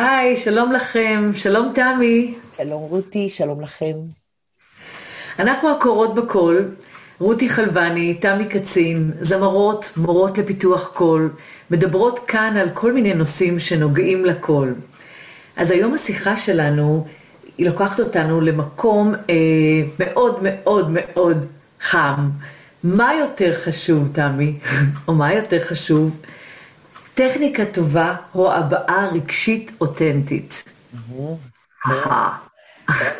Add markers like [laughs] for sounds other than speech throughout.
היי, שלום לכם, שלום תמי. שלום רותי, שלום לכם. אנחנו הקורות בקול, רותי חלבני, תמי קצין, זמרות, מורות לפיתוח קול, מדברות כאן על כל מיני נושאים שנוגעים לקול. אז היום השיחה שלנו, היא לוקחת אותנו למקום אה, מאוד מאוד מאוד חם. מה יותר חשוב, תמי, [laughs] או מה יותר חשוב? טכניקה טובה או הבעה רגשית אותנטית.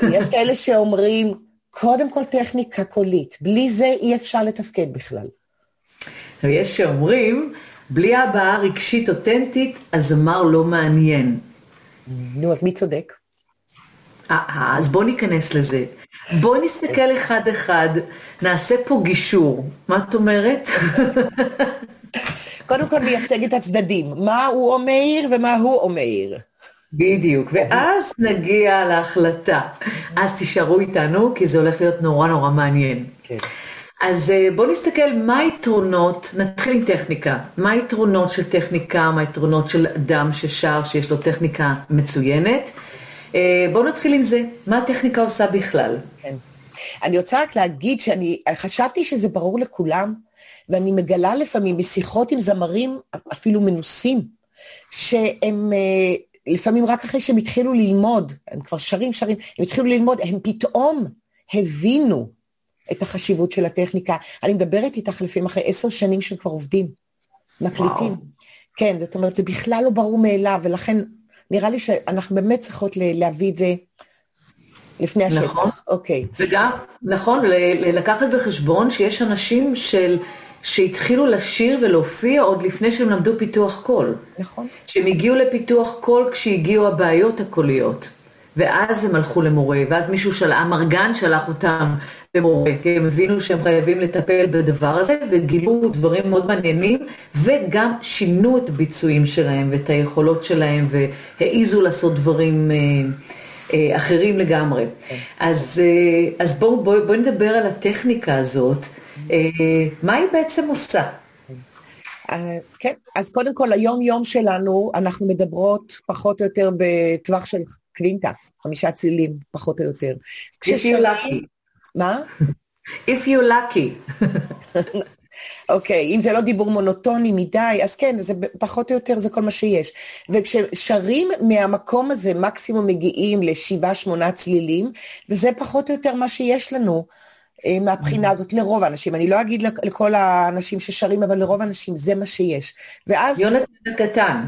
יש כאלה שאומרים, קודם כל טכניקה קולית, בלי זה אי אפשר לתפקד בכלל. ויש שאומרים, בלי הבעה רגשית אותנטית, הזמר לא מעניין. נו, אז מי צודק? אז בואו ניכנס לזה. בואו נסתכל אחד-אחד, נעשה פה גישור. מה את אומרת? [laughs] קודם כל נייצג את הצדדים, מה הוא אומר ומה הוא אומר. בדיוק, ואז נגיע להחלטה. אז תישארו איתנו, כי זה הולך להיות נורא נורא מעניין. כן. אז בואו נסתכל מה היתרונות, נתחיל עם טכניקה, מה היתרונות של טכניקה, מה היתרונות של אדם ששר, שיש לו טכניקה מצוינת. בואו נתחיל עם זה, מה הטכניקה עושה בכלל. כן. אני רוצה רק להגיד שאני חשבתי שזה ברור לכולם, ואני מגלה לפעמים בשיחות עם זמרים, אפילו מנוסים, שהם לפעמים רק אחרי שהם התחילו ללמוד, הם כבר שרים שרים, הם התחילו ללמוד, הם פתאום הבינו את החשיבות של הטכניקה. אני מדברת איתך לפעמים אחרי עשר שנים שהם כבר עובדים, מקליטים. וואו. כן, זאת אומרת, זה בכלל לא ברור מאליו, ולכן נראה לי שאנחנו באמת צריכות להביא את זה לפני השטח. נכון. אוקיי. וגם, נכון, לקחת בחשבון שיש אנשים של... שהתחילו לשיר ולהופיע עוד לפני שהם למדו פיתוח קול. נכון. שהם הגיעו לפיתוח קול כשהגיעו הבעיות הקוליות. ואז הם הלכו למורה, ואז מישהו של אמרגן שלח אותם למורה, כי הם הבינו שהם חייבים לטפל בדבר הזה, וגילו דברים מאוד מעניינים, וגם שינו את הביצועים שלהם ואת היכולות שלהם, והעיזו לעשות דברים אה, אה, אחרים לגמרי. כן. אז, אה, אז בואו בוא, בוא נדבר על הטכניקה הזאת. מה היא בעצם עושה? כן, אז קודם כל היום-יום שלנו, אנחנו מדברות פחות או יותר בטווח של קווינטה, חמישה צילים, פחות או יותר. Lucky. מה? [laughs] If you lucky. [laughs] אוקיי, okay, אם זה לא דיבור מונוטוני מדי, אז כן, זה פחות או יותר זה כל מה שיש. וכששרים מהמקום הזה, מקסימום מגיעים לשבעה, שמונה צלילים, וזה פחות או יותר מה שיש לנו. מהבחינה הזאת, לרוב האנשים, אני לא אגיד לכל האנשים ששרים, אבל לרוב האנשים זה מה שיש. ואז... יונתן הקטן.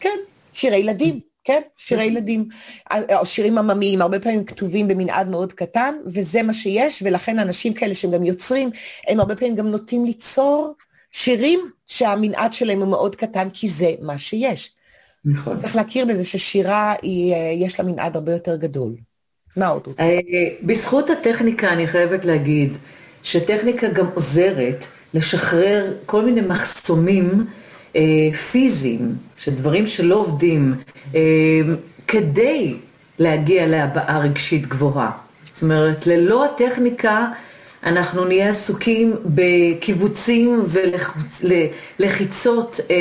כן, שירי ילדים, כן, שירי ילדים. או שירים עממיים, הרבה פעמים כתובים במנעד מאוד קטן, וזה מה שיש, ולכן אנשים כאלה שהם גם יוצרים, הם הרבה פעמים גם נוטים ליצור שירים שהמנעד שלהם הוא מאוד קטן, כי זה מה שיש. נכון. צריך להכיר בזה ששירה, היא, יש לה מנעד הרבה יותר גדול. מה עוד? בזכות הטכניקה אני חייבת להגיד שטכניקה גם עוזרת לשחרר כל מיני מחסומים אה, פיזיים, של דברים שלא עובדים, אה, כדי להגיע להבעה רגשית גבוהה. זאת אומרת, ללא הטכניקה אנחנו נהיה עסוקים בקיבוצים ולחיצות אה,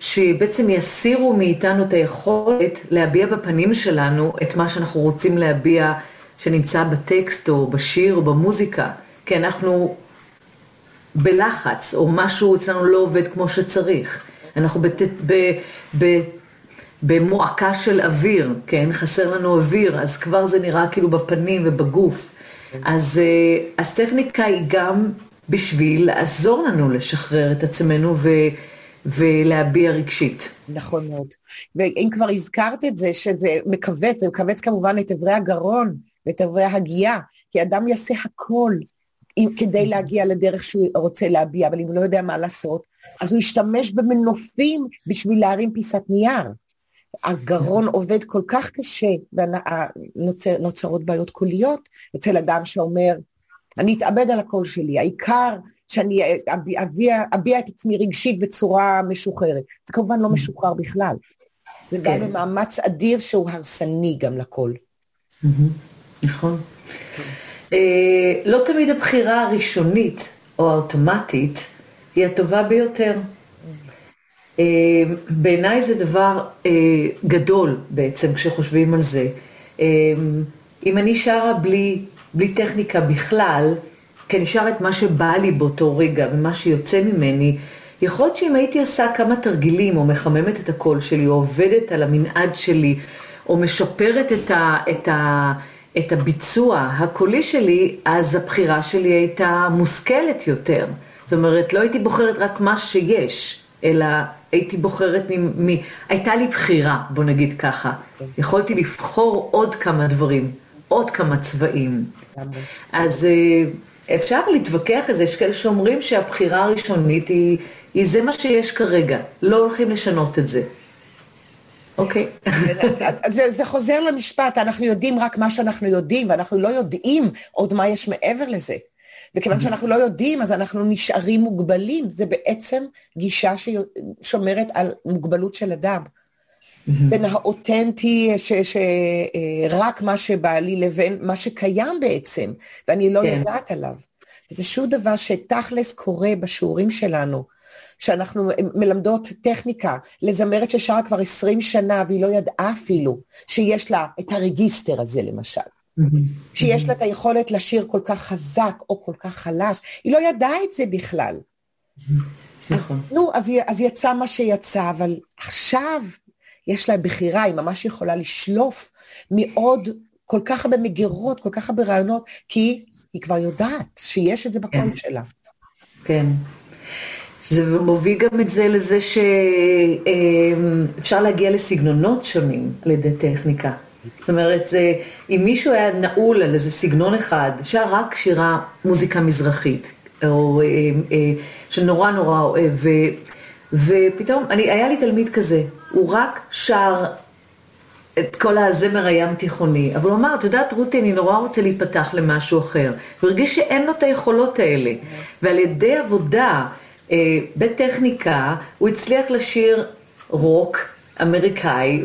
שבעצם יסירו מאיתנו את היכולת להביע בפנים שלנו את מה שאנחנו רוצים להביע שנמצא בטקסט או בשיר או במוזיקה, כי אנחנו בלחץ או משהו אצלנו לא עובד כמו שצריך. אנחנו בת, ב, ב, במועקה של אוויר, כן? חסר לנו אוויר, אז כבר זה נראה כאילו בפנים ובגוף. אז, אז טכניקה היא גם בשביל לעזור לנו לשחרר את עצמנו ו, ולהביע רגשית. נכון מאוד. ואם כבר הזכרת את זה, שזה מכווץ, זה מכווץ כמובן את אברי הגרון ואת אברי הגייה, כי אדם יעשה הכל כדי להגיע לדרך שהוא רוצה להביע, אבל אם הוא לא יודע מה לעשות, אז הוא ישתמש במנופים בשביל להרים פיסת נייר. הגרון עובד כל כך קשה, ונוצרות בעיות קוליות אצל אדם שאומר, אני אתאבד על הקול שלי, העיקר שאני אביע, אביע את עצמי רגשית בצורה משוחררת. זה כמובן לא משוחרר בכלל. זה כן. גם מאמץ אדיר שהוא הרסני גם לקול. נכון. אה, לא תמיד הבחירה הראשונית או האוטומטית היא הטובה ביותר. אה, בעיניי זה דבר אה, גדול בעצם כשחושבים על זה. אה, אם אני שרה בלי, בלי טכניקה בכלל, כי אני שרה את מה שבא לי באותו רגע ומה שיוצא ממני, יכול להיות שאם הייתי עושה כמה תרגילים או מחממת את הקול שלי או עובדת על המנעד שלי או משפרת את, ה, את, ה, את הביצוע הקולי שלי, אז הבחירה שלי הייתה מושכלת יותר. זאת אומרת, לא הייתי בוחרת רק מה שיש, אלא הייתי בוחרת מ... מ... הייתה לי בחירה, בוא נגיד ככה. יכולתי לבחור עוד כמה דברים, עוד כמה צבעים. אז אה, אפשר להתווכח על זה, יש כאלה שאומרים שהבחירה הראשונית היא, היא זה מה שיש כרגע, לא הולכים לשנות את זה. אוקיי. [laughs] זה, זה חוזר למשפט, אנחנו יודעים רק מה שאנחנו יודעים, ואנחנו לא יודעים עוד מה יש מעבר לזה. וכיוון שאנחנו לא יודעים, אז אנחנו נשארים מוגבלים. זה בעצם גישה ששומרת על מוגבלות של אדם. בין האותנטי, שרק מה שבא לי, לבין מה שקיים בעצם, ואני לא כן. יודעת עליו. וזה שום דבר שתכלס קורה בשיעורים שלנו. שאנחנו מלמדות טכניקה לזמרת ששרה כבר 20 שנה והיא לא ידעה אפילו שיש לה את הרגיסטר הזה למשל. שיש לה את היכולת לשיר כל כך חזק או כל כך חלש, היא לא ידעה את זה בכלל. נכון. נו, אז, אז יצא מה שיצא, אבל עכשיו יש לה בחירה, היא ממש יכולה לשלוף מעוד כל כך הרבה מגירות, כל כך הרבה רעיונות, כי היא כבר יודעת שיש את זה בקול כן. שלה. כן. זה מוביל גם את זה לזה שאפשר אמ, להגיע לסגנונות שונים על ידי טכניקה. זאת אומרת, זה, אם מישהו היה נעול על איזה סגנון אחד, שר רק שירה מוזיקה מזרחית, או אה, אה, שנורא נורא אוהב, ו, ופתאום, אני, היה לי תלמיד כזה, הוא רק שר את כל הזמר הים תיכוני, אבל הוא אמר, את יודעת רותי, אני נורא רוצה להיפתח למשהו אחר. הוא הרגיש שאין לו את היכולות האלה, ועל ידי עבודה אה, בטכניקה, הוא הצליח לשיר רוק, אמריקאי,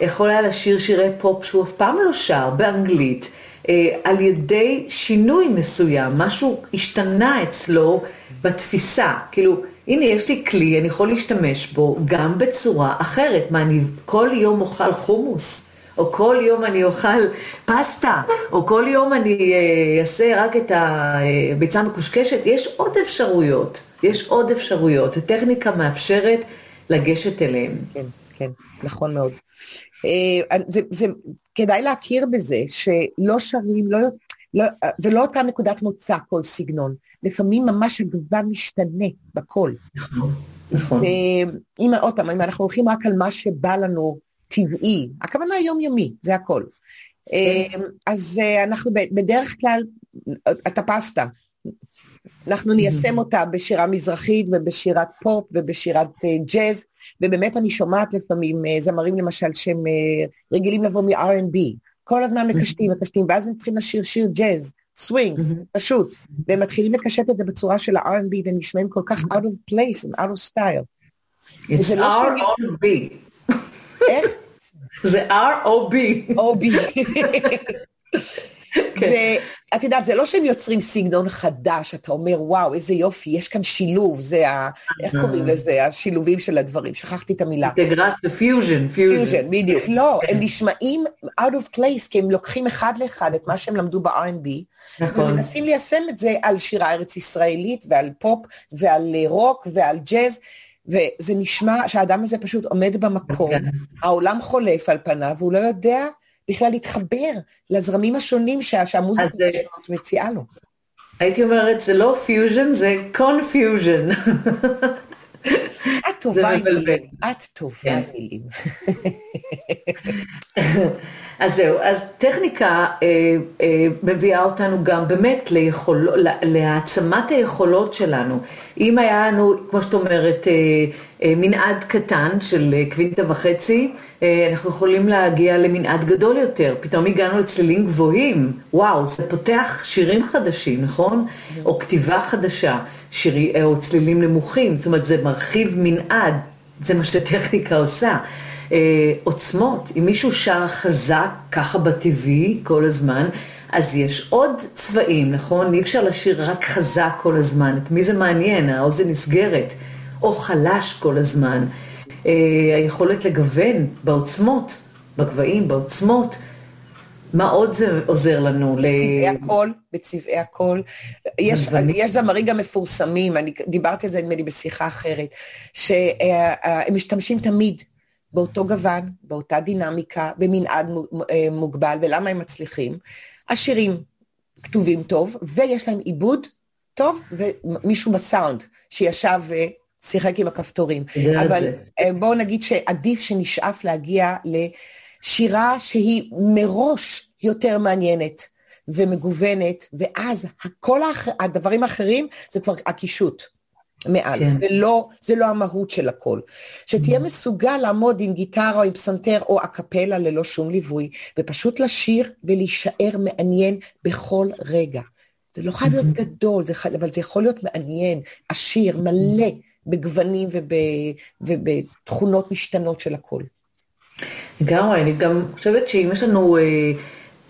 ויכול היה לשיר שירי פופ שהוא אף פעם לא שר, באנגלית, אה, על ידי שינוי מסוים, משהו השתנה אצלו בתפיסה. כאילו, הנה יש לי כלי, אני יכול להשתמש בו גם בצורה אחרת. מה, אני כל יום אוכל חומוס? או כל יום אני אוכל פסטה, או כל יום אני אה, אעשה רק את הביצה המקושקשת, יש עוד אפשרויות, יש עוד אפשרויות. הטכניקה מאפשרת לגשת אליהם. כן, כן, נכון מאוד. אה, זה, זה, כדאי להכיר בזה שלא שרים, לא, לא, זה לא אותה נקודת מוצא כל סגנון. לפעמים ממש הגוון משתנה בקול. נכון, נכון. אם עוד פעם, אם אנחנו הולכים רק על מה שבא לנו טבעי, הכוונה יומיומי, זה הכל. כן. אז אה, אנחנו בדרך כלל, את הפסטה, אנחנו ניישם אותה בשירה מזרחית ובשירת פופ ובשירת אה, ג'אז, ובאמת אני שומעת לפעמים אה, זמרים למשל שהם אה, רגילים לבוא מ-R&B, כל הזמן מקשטים, מקשטים, ואז הם צריכים לשיר שיר ג'אז, סווינג, פשוט, והם מתחילים לקשט את זה בצורה של ה-R&B, והם נשמעים כל כך out of place and out of style. It's לא R או B. [laughs] איך? זה R או B. או B. [laughs] כן. ואת יודעת, זה לא שהם יוצרים סגנון חדש, אתה אומר, וואו, איזה יופי, יש כאן שילוב, זה ה... איך קוראים לזה? השילובים של הדברים, שכחתי את המילה. אינטגרציה, fusion, fusion. בדיוק. לא, הם נשמעים out of place, כי הם לוקחים אחד לאחד את מה שהם למדו ב-R&B, נכון. ומנסים ליישם את זה על שירה ארץ ישראלית, ועל פופ, ועל רוק, ועל ג'אז. וזה נשמע שהאדם הזה פשוט עומד במקום, כן. העולם חולף על פניו, והוא לא יודע בכלל להתחבר לזרמים השונים שהמוזיקה הזאת מציעה לו. הייתי אומרת, זה לא פיוז'ן, זה confusion. [laughs] את טובה עם מילים. את טובה עם כן. מילים. [laughs] אז זהו, אז טכניקה אה, אה, מביאה אותנו גם באמת ליכול, להעצמת היכולות שלנו. אם היה לנו, כמו שאת אומרת, אה, מנעד קטן של קווינטה וחצי, אנחנו יכולים להגיע למנעד גדול יותר. פתאום הגענו לצלילים גבוהים, וואו, זה פותח שירים חדשים, נכון? או כתיבה חדשה, שירי, או צלילים נמוכים, זאת אומרת, זה מרחיב מנעד, זה מה שטכניקה עושה. עוצמות, אם מישהו שר חזק, ככה בטבעי, כל הזמן, אז יש עוד צבעים, נכון? אי אפשר לשיר רק חזק כל הזמן. את מי זה מעניין? האוזן נסגרת. או חלש כל הזמן. אה, היכולת לגוון בעוצמות, בגבהים, בעוצמות. מה עוד זה עוזר לנו? בצבעי הקול, בצבעי הקול. יש, יש זמרים גם מפורסמים, אני דיברתי על זה נדמה לי בשיחה אחרת, שהם משתמשים תמיד באותו גוון, באותה דינמיקה, במנעד מוגבל, ולמה הם מצליחים? השירים כתובים טוב, ויש להם עיבוד טוב, ומישהו בסאונד שישב ושיחק עם הכפתורים. אבל אה, בואו נגיד שעדיף שנשאף להגיע לשירה שהיא מראש יותר מעניינת ומגוונת, ואז כל הדברים האחרים זה כבר הקישוט. מעל, כן. ולא, זה לא המהות של הכל. שתהיה mm. מסוגל לעמוד עם גיטרה או עם פסנתר או אקפלה ללא שום ליווי, ופשוט לשיר ולהישאר מעניין בכל רגע. זה לא חייב להיות mm-hmm. גדול, זה חי... אבל זה יכול להיות מעניין, עשיר, מלא בגוונים וב... ובתכונות משתנות של הכל. לגמרי, אני גם חושבת שאם יש לנו, אה,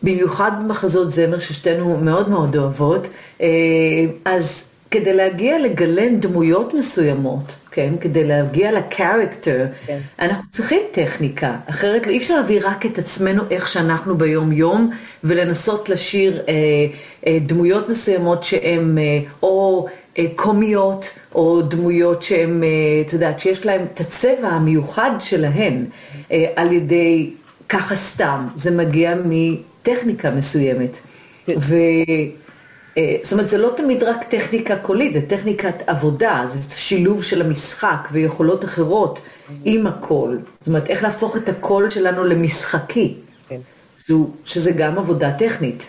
במיוחד במחזות זמר ששתינו מאוד מאוד אוהבות, אה, אז כדי להגיע לגלם דמויות מסוימות, כן? כדי להגיע לקרקטר, כן. אנחנו צריכים טכניקה, אחרת אי אפשר להביא רק את עצמנו איך שאנחנו ביום יום, ולנסות לשיר אה, אה, דמויות מסוימות שהן אה, או קומיות, או דמויות שהן, אה, את יודעת, שיש להן את הצבע המיוחד שלהן, אה, על ידי ככה סתם, זה מגיע מטכניקה מסוימת. כן. ו... אה, זאת אומרת, זה לא תמיד רק טכניקה קולית, זה טכניקת עבודה, זה שילוב של המשחק ויכולות אחרות עם הקול. זאת אומרת, איך להפוך את הקול שלנו למשחקי, כן. שזה גם עבודה טכנית.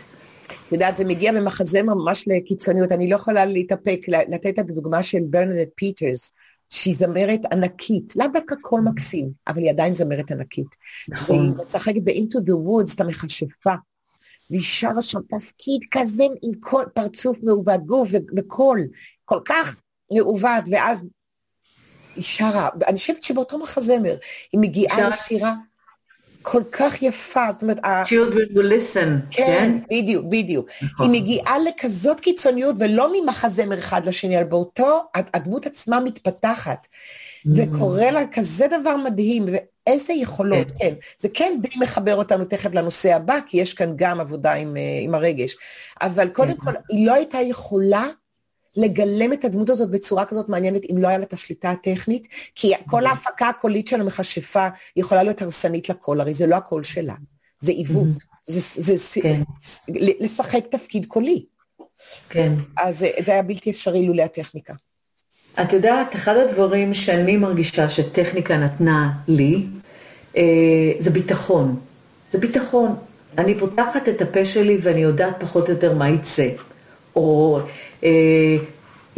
את יודעת, זה מגיע במחזה ממש לקיצוניות, אני לא יכולה להתאפק, לתת את הדוגמה של ברנדט פיטרס, שהיא זמרת ענקית, לאו דווקא קול מקסים, אבל היא עדיין זמרת ענקית. נכון. והיא משחקת ב-Into the Woods, את המכשפה. והיא שרה שם תפקיד כזה עם כל פרצוף מעוות גוף וקול כל כך מעוות, ואז היא שרה, אני חושבת שבאותו מחזמר היא מגיעה לשירה כל כך יפה, זאת אומרת... Children will listen, כן? כן, בדיוק, בדיוק. נכון. היא מגיעה לכזאת קיצוניות, ולא ממחזמר אחד לשני, אלא באותו, הדמות עצמה מתפתחת, mm. וקורה לה כזה דבר מדהים, איזה יכולות, כן. כן. זה כן די מחבר אותנו תכף לנושא הבא, כי יש כאן גם עבודה עם, אה, עם הרגש. אבל קודם כן. כל, היא לא הייתה יכולה לגלם את הדמות הזאת בצורה כזאת מעניינת אם לא היה לה את השליטה הטכנית, כי כל ההפקה הקולית של המכשפה יכולה להיות הרסנית לקול, הרי זה לא הקול שלה, זה עיוות, זה, זה כן. לשחק תפקיד קולי. כן. אז זה היה בלתי אפשרי לולא הטכניקה. את יודעת, אחד הדברים שאני מרגישה שטכניקה נתנה לי, אה, זה ביטחון. זה ביטחון. אני פותחת את הפה שלי ואני יודעת פחות או יותר מה יצא. או אה,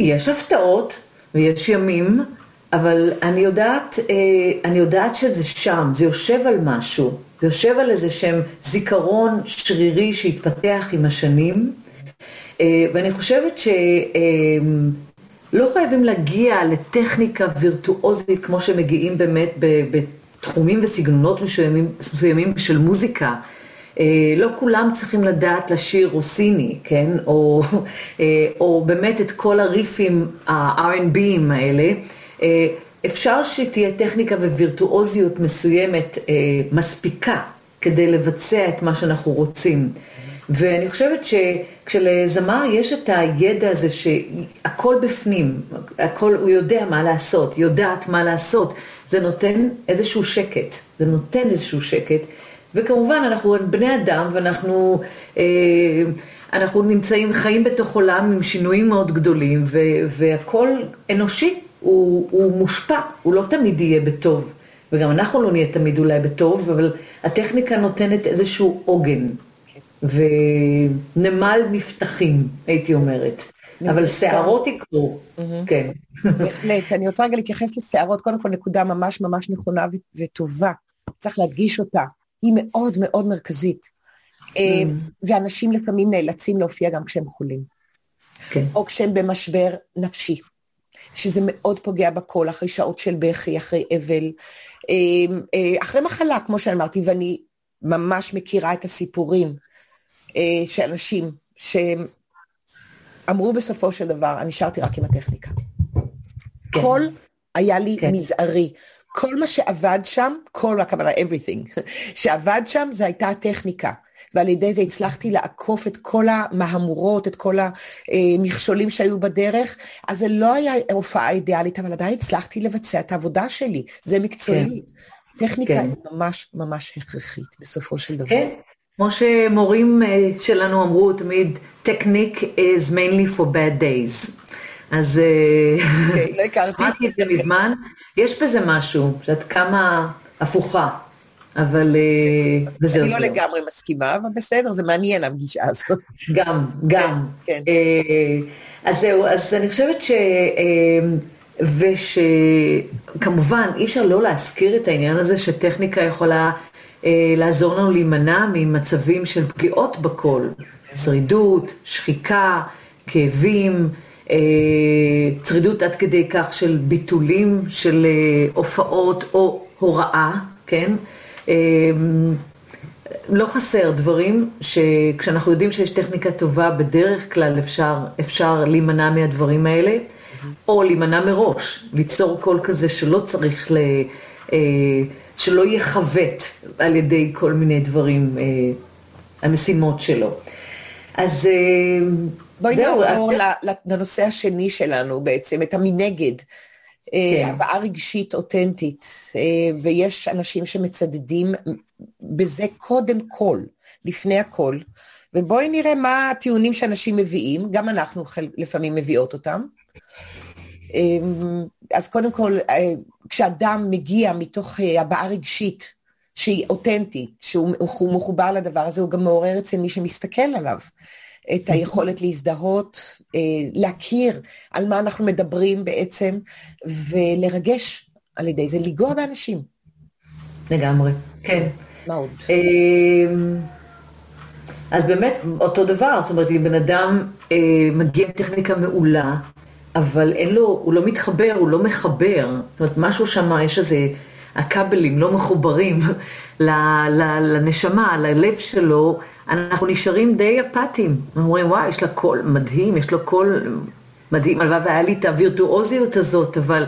יש הפתעות ויש ימים, אבל אני יודעת, אה, אני יודעת שזה שם, זה יושב על משהו. זה יושב על איזה שהם זיכרון שרירי שהתפתח עם השנים. אה, ואני חושבת ש... אה, לא חייבים להגיע לטכניקה וירטואוזית כמו שמגיעים באמת בתחומים וסגנונות מסוימים, מסוימים של מוזיקה. אה, לא כולם צריכים לדעת לשיר רוסיני, כן? או, אה, או באמת את כל הריפים ה-R&B'ים האלה. אה, אפשר שתהיה טכניקה ווירטואוזיות מסוימת מספיקה כדי לבצע את מה שאנחנו רוצים. ואני חושבת שכשלזמר יש את הידע הזה שהכל בפנים, הכל, הוא יודע מה לעשות, יודעת מה לעשות, זה נותן איזשהו שקט, זה נותן איזשהו שקט, וכמובן אנחנו בני אדם ואנחנו אה, אנחנו נמצאים, חיים בתוך עולם עם שינויים מאוד גדולים, והכל אנושי, הוא, הוא מושפע, הוא לא תמיד יהיה בטוב. וגם אנחנו לא נהיה תמיד אולי בטוב, אבל הטכניקה נותנת איזשהו עוגן. ונמל מבטחים, הייתי אומרת. אבל שערות יקרו, כן. בהחלט. אני רוצה רגע להתייחס לשערות, קודם כל נקודה ממש ממש נכונה וטובה. צריך להדגיש אותה. היא מאוד מאוד מרכזית. אה, ואנשים לפעמים נאלצים להופיע גם כשהם חולים. כן. או כשהם במשבר נפשי, שזה מאוד פוגע בקול, אחרי שעות של בכי, אחרי אבל, אה, אה, אחרי מחלה, כמו שאמרתי, ואני ממש מכירה את הסיפורים אה, שאנשים שאמרו בסופו של דבר, אני שרתי רק עם הטכניקה. כן. כל היה לי כן. מזערי. כל מה שעבד שם, כל הכוונה, everything, [laughs] שעבד שם זה הייתה הטכניקה. ועל ידי זה הצלחתי לעקוף את כל המהמורות, את כל המכשולים שהיו בדרך. אז זה לא היה הופעה אידיאלית, אבל עדיין הצלחתי לבצע את העבודה שלי. זה מקצועי. כן. טכניקה כן. היא ממש ממש הכרחית בסופו של דבר. כן, כמו שמורים אה, שלנו אמרו תמיד, technique is mainly for bad days. אז אה, אוקיי, לא הכרתי. אמרתי את זה מזמן, יש בזה משהו, שאת כמה הפוכה, אבל אה, וזהו אני לא לגמרי מסכימה, אבל בסדר, זה מעניין הפגישה הזאת. גם, גם. כן. כן. אז זהו, אז אני חושבת ש... ושכמובן אי אפשר לא להזכיר את העניין הזה שטכניקה יכולה אה, לעזור לנו להימנע ממצבים של פגיעות בקול, שרידות, שחיקה, כאבים, אה, צרידות עד כדי כך של ביטולים של אה, הופעות או הוראה, כן? אה, לא חסר דברים שכשאנחנו יודעים שיש טכניקה טובה, בדרך כלל אפשר, אפשר להימנע מהדברים האלה, או להימנע מראש, ליצור קול כזה שלא צריך ל... אה, שלא יכוות על ידי כל מיני דברים, אה, המשימות שלו. אז אה, בואי נעבור לנושא השני שלנו בעצם, את המנגד. אה, כן. הבעה רגשית אותנטית, ויש אנשים שמצדדים בזה קודם כל, לפני הכל. ובואי נראה מה הטיעונים שאנשים מביאים, גם אנחנו לפעמים מביאות אותם. אמ, אז קודם כל, אה, כשאדם מגיע מתוך אה, הבעה רגשית שהיא אותנטית, שהוא מחובר לדבר הזה, הוא גם מעורר אצל מי שמסתכל עליו את היכולת להזדהות, אה, להכיר על מה אנחנו מדברים בעצם, ולרגש על ידי זה, לנגוע באנשים. לגמרי, כן. מה עוד? אמ, אז באמת, אותו דבר, זאת אומרת, אם בן אדם מגיע עם טכניקה מעולה, אבל אין לו, הוא לא מתחבר, הוא לא מחבר. זאת אומרת, משהו שם, יש איזה, הכבלים לא מחוברים [laughs] לנשמה, ללב שלו, אנחנו נשארים די אפאתיים. אומרים, וואי, יש לה קול מדהים, יש לו קול מדהים. הלוואי והיה לי את הווירטואוזיות הזאת, אבל...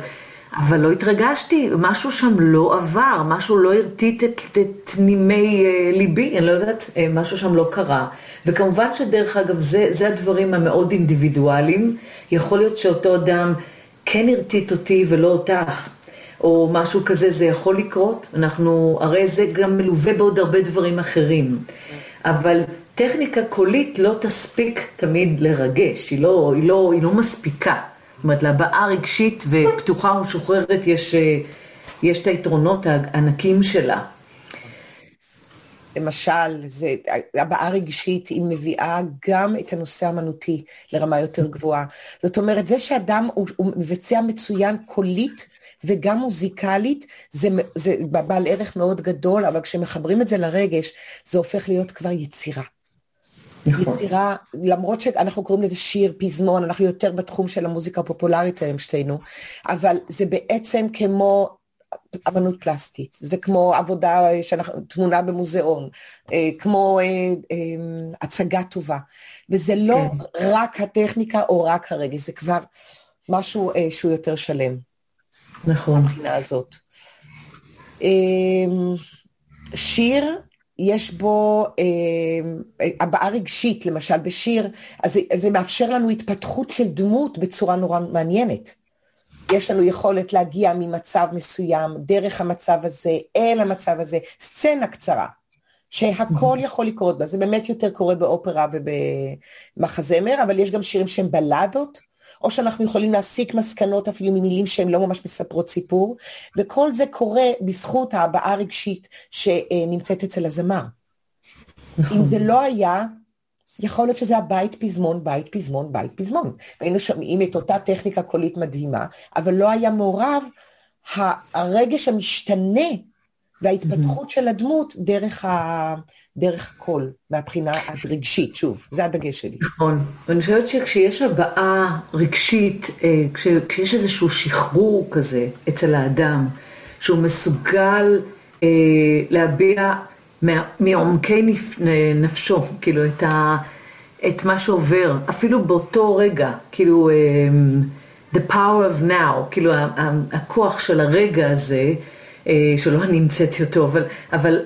אבל לא התרגשתי, משהו שם לא עבר, משהו לא הרטיט את, את נימי uh, ליבי, אני לא יודעת, uh, משהו שם לא קרה. וכמובן שדרך אגב, זה, זה הדברים המאוד אינדיבידואליים. יכול להיות שאותו אדם כן הרטיט אותי ולא אותך, או משהו כזה, זה יכול לקרות. אנחנו, הרי זה גם מלווה בעוד הרבה דברים אחרים. אבל טכניקה קולית לא תספיק תמיד לרגש, היא לא, היא לא, היא לא מספיקה. זאת אומרת, להבעה רגשית ופתוחה ומשוחררת יש, אה, יש את היתרונות הענקים שלה. למשל, זה, הבעה רגשית היא מביאה גם את הנושא האמנותי לרמה יותר גבוהה. זאת אומרת, זה שאדם הוא, הוא מבצע מצוין קולית וגם מוזיקלית, זה, זה בעל ערך מאוד גדול, אבל כשמחברים את זה לרגש, זה הופך להיות כבר יצירה. נכון. יצירה, למרות שאנחנו קוראים לזה שיר, פזמון, אנחנו יותר בתחום של המוזיקה הפופולרית היום שתינו, אבל זה בעצם כמו אמנות פלסטית, זה כמו עבודה, שאנחנו, תמונה במוזיאון, אה, כמו אה, אה, הצגה טובה, וזה לא כן. רק הטכניקה או רק הרגש, זה כבר משהו שהוא יותר שלם. נכון. מבחינה הזאת. שיר יש בו אה, הבעה רגשית, למשל בשיר, אז זה, זה מאפשר לנו התפתחות של דמות בצורה נורא מעניינת. יש לנו יכולת להגיע ממצב מסוים, דרך המצב הזה, אל המצב הזה, סצנה קצרה, שהכל יכול לקרות בה, זה באמת יותר קורה באופרה ובמחזמר, אבל יש גם שירים שהם בלדות, או שאנחנו יכולים להסיק מסקנות אפילו ממילים שהן לא ממש מספרות סיפור, וכל זה קורה בזכות ההבעה הרגשית שנמצאת אצל הזמר. נכון. אם זה לא היה, יכול להיות שזה הבית פזמון, בית פזמון, בית פזמון. היינו שומעים את אותה טכניקה קולית מדהימה, אבל לא היה מעורב הרגש המשתנה וההתפתחות של הדמות דרך ה... דרך הקול, מהבחינה הרגשית, שוב, זה הדגש שלי. נכון, ואני חושבת שכשיש הבעה רגשית, אה, כש, כשיש איזשהו שחרור כזה אצל האדם, שהוא מסוגל אה, להביע מעומקי נפ, נפשו, כאילו, את, ה, את מה שעובר, אפילו באותו רגע, כאילו, אה, the power of now, כאילו הכוח של הרגע הזה, שלא אני המצאתי אותו, אבל, אבל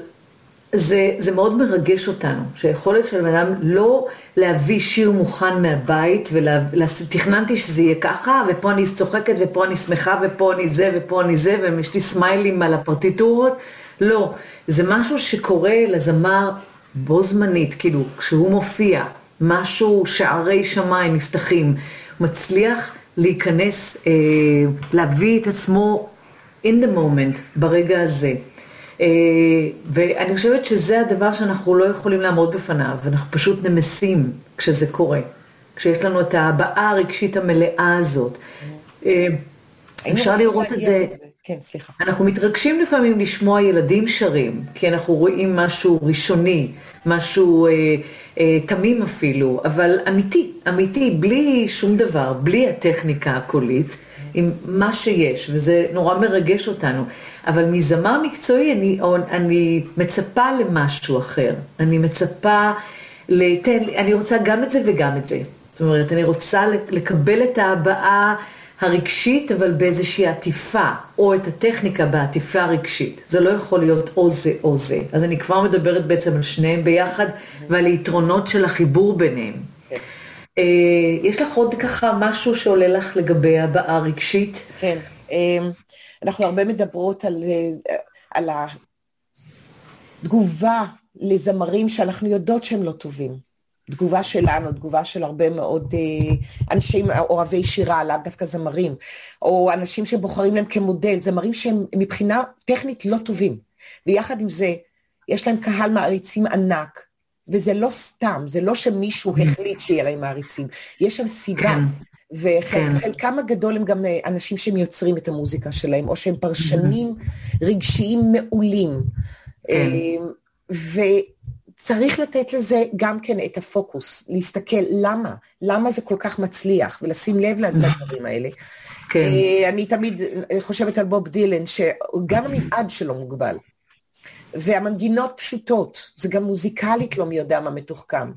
זה, זה מאוד מרגש אותנו, שהיכולת של אדם לא להביא שיר מוכן מהבית, ותכננתי שזה יהיה ככה, ופה אני צוחקת, ופה אני שמחה, ופה אני זה, ופה אני זה, ויש לי סמיילים על הפרטיטורות, לא, זה משהו שקורה לזמר בו זמנית, כאילו, כשהוא מופיע, משהו, שערי שמיים נפתחים, מצליח להיכנס, אה, להביא את עצמו in the moment, ברגע הזה. אה, ואני חושבת שזה הדבר שאנחנו לא יכולים לעמוד בפניו, אנחנו פשוט נמסים כשזה קורה, כשיש לנו את ההבעה הרגשית המלאה הזאת. אה, אפשר לראות את זה. כן, סליחה. אנחנו מתרגשים לפעמים לשמוע ילדים שרים, כי אנחנו רואים משהו ראשוני, משהו אה, אה, תמים אפילו, אבל אמיתי, אמיתי, בלי שום דבר, בלי הטכניקה הקולית, עם מה שיש, וזה נורא מרגש אותנו. אבל מזמר מקצועי אני, אני מצפה למשהו אחר. אני מצפה, לתן, אני רוצה גם את זה וגם את זה. זאת אומרת, אני רוצה לקבל את ההבעה הרגשית, אבל באיזושהי עטיפה, או את הטכניקה בעטיפה הרגשית. זה לא יכול להיות או זה או זה. אז אני כבר מדברת בעצם על שניהם ביחד, ועל היתרונות של החיבור ביניהם. כן. אה, יש לך עוד ככה משהו שעולה לך לגבי הבעה רגשית? כן. אה, אנחנו הרבה מדברות על, אה, על התגובה לזמרים שאנחנו יודעות שהם לא טובים. תגובה שלנו, תגובה של הרבה מאוד אה, אנשים אוהבי שירה, לאו דווקא זמרים, או אנשים שבוחרים להם כמודל, זמרים שהם מבחינה טכנית לא טובים. ויחד עם זה, יש להם קהל מעריצים ענק, וזה לא סתם, זה לא שמישהו החליט שיהיה להם מעריצים, יש שם סיבה. כן. וחלקם כן. הגדול הם גם אנשים שהם יוצרים את המוזיקה שלהם, או שהם פרשנים רגשיים מעולים. כן. וצריך לתת לזה גם כן את הפוקוס, להסתכל למה, למה זה כל כך מצליח, ולשים לב [laughs] לדברים האלה. כן. אה, אני תמיד חושבת על בוב דילן, שגם המנעד שלו מוגבל. והמנגינות פשוטות, זה גם מוזיקלית לא מי יודע מה מתוחכם.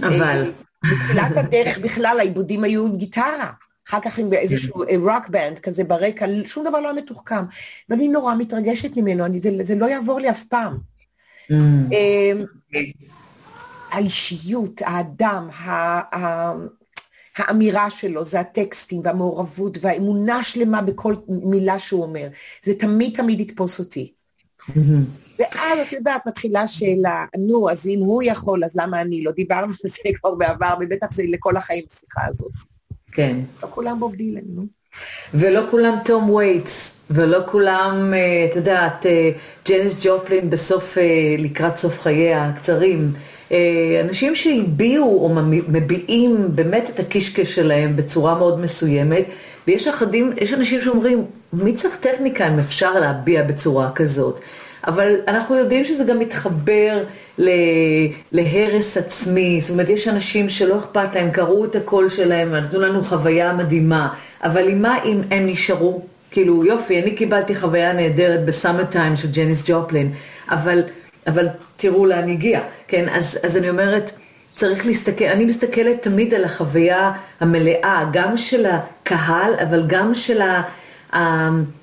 אבל... אה, בתחילת הדרך בכלל העיבודים היו עם גיטרה. אחר כך עם איזשהו רוק. בנד כזה ברקע, שום דבר לא היה מתוחכם. ואני נורא מתרגשת ממנו, אני, זה, זה לא יעבור לי אף פעם. Mm. אמ, האישיות, האדם, האמירה שלו, זה הטקסטים והמעורבות והאמונה שלמה בכל מילה שהוא אומר. זה תמיד תמיד יתפוס אותי. Mm-hmm. ואז את יודעת, מתחילה שאלה, נו, אז אם הוא יכול, אז למה אני לא? דיברנו על זה כבר בעבר, ובטח זה לכל החיים השיחה הזאת. כן. לא כולם בוב דילן, נו. ולא כולם תום וייטס, ולא כולם, אה, את יודעת, אה, ג'ניס ג'ופלין בסוף, אה, לקראת סוף חייה הקצרים. אנשים שהביעו או מביעים באמת את הקישקעס שלהם בצורה מאוד מסוימת, ויש אחדים, יש אנשים שאומרים, מי צריך טכניקה אם אפשר להביע בצורה כזאת? אבל אנחנו יודעים שזה גם מתחבר להרס עצמי, זאת אומרת, יש אנשים שלא אכפת להם, קראו את הקול שלהם, נתנו לנו חוויה מדהימה, אבל עם מה אם הם נשארו? כאילו, יופי, אני קיבלתי חוויה נהדרת בסאמר טיים של ג'ניס ג'ופלין, אבל, אבל תראו לאן הגיע, כן? אז, אז אני אומרת, צריך להסתכל, אני מסתכלת תמיד על החוויה המלאה, גם של הקהל, אבל גם של ה...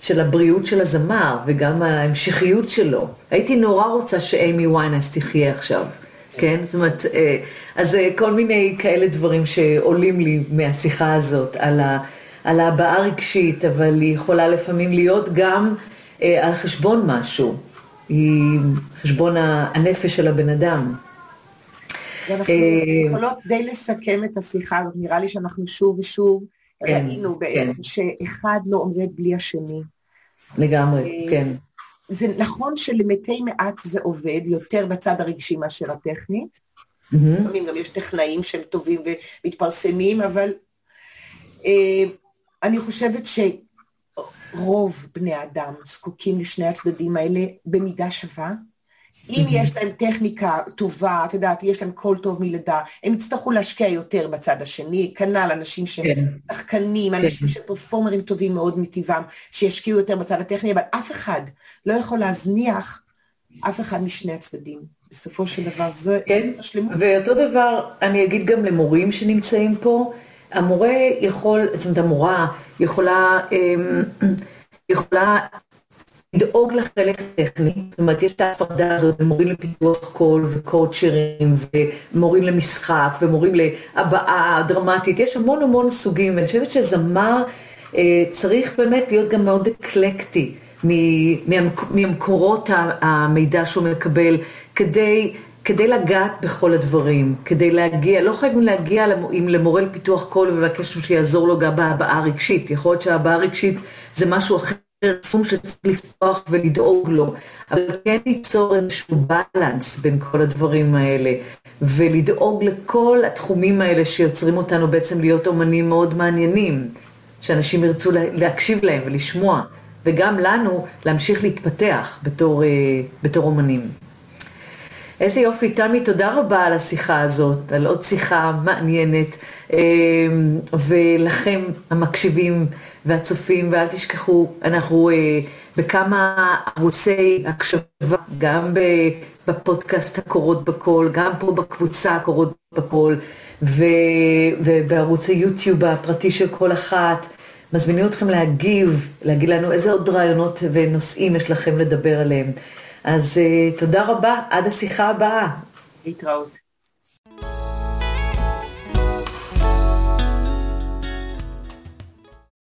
של הבריאות של הזמר וגם ההמשכיות שלו. הייתי נורא רוצה שאימי ויינס תחיה עכשיו, כן? זאת אומרת, אה, אז אה, כל מיני כאלה דברים שעולים לי מהשיחה הזאת על, ה, על ההבעה הרגשית, אבל היא יכולה לפעמים להיות גם אה, על חשבון משהו, היא חשבון הנפש של הבן אדם. אנחנו יכולות די לסכם את השיחה הזאת, נראה לי שאנחנו שוב ושוב כן, ראינו בעצם כן. שאחד לא עומד בלי השני. לגמרי, אה, כן. זה נכון שלמתי מעט זה עובד יותר בצד הרגשי מאשר הטכני. לפעמים גם יש טכנאים שהם טובים ומתפרסמים, אבל אה, אני חושבת שרוב בני האדם זקוקים לשני הצדדים האלה במידה שווה. אם יש להם טכניקה טובה, את יודעת, יש להם קול טוב מלידה, הם יצטרכו להשקיע יותר בצד השני, כנ"ל אנשים שהם כן. שחקנים, כן. אנשים שהם פרפורמרים טובים מאוד מטבעם, שישקיעו יותר בצד הטכני, אבל אף אחד לא יכול להזניח אף אחד משני הצדדים. בסופו של דבר זה כן, השלמות. ואותו דבר אני אגיד גם למורים שנמצאים פה, המורה יכול, זאת אומרת המורה יכולה, אמ, יכולה לדאוג לחלק טכני, זאת אומרת יש את ההפרדה הזאת מורים לפיתוח קול וקואוצ'רים ומורים למשחק ומורים להבעה דרמטית, יש המון המון סוגים ואני חושבת שזמר אה, צריך באמת להיות גם מאוד אקלקטי ממקורות המידע שהוא מקבל כדי כדי לגעת בכל הדברים, כדי להגיע, לא חייבים להגיע אם למורה לפיתוח קול ולבקש שיעזור לו גם בהבעה הרגשית, יכול להיות שההבעה הרגשית זה משהו אחר, סכום שצריך לפתוח ולדאוג לו, אבל כן ליצור איזשהו בלנס בין כל הדברים האלה, ולדאוג לכל התחומים האלה שיוצרים אותנו בעצם להיות אומנים מאוד מעניינים, שאנשים ירצו להקשיב להם ולשמוע, וגם לנו להמשיך להתפתח בתור, אה, בתור אומנים. איזה יופי, תמי, תודה רבה על השיחה הזאת, על עוד שיחה מעניינת, אמ, ולכם המקשיבים והצופים, ואל תשכחו, אנחנו אה, בכמה ערוצי הקשבה, גם בפודקאסט הקורות בקול, גם פה בקבוצה הקורות בקול, ובערוץ היוטיוב הפרטי של כל אחת. מזמינים אתכם להגיב, להגיד לנו איזה עוד רעיונות ונושאים יש לכם לדבר עליהם. אז uh, תודה רבה, עד השיחה הבאה. להתראות.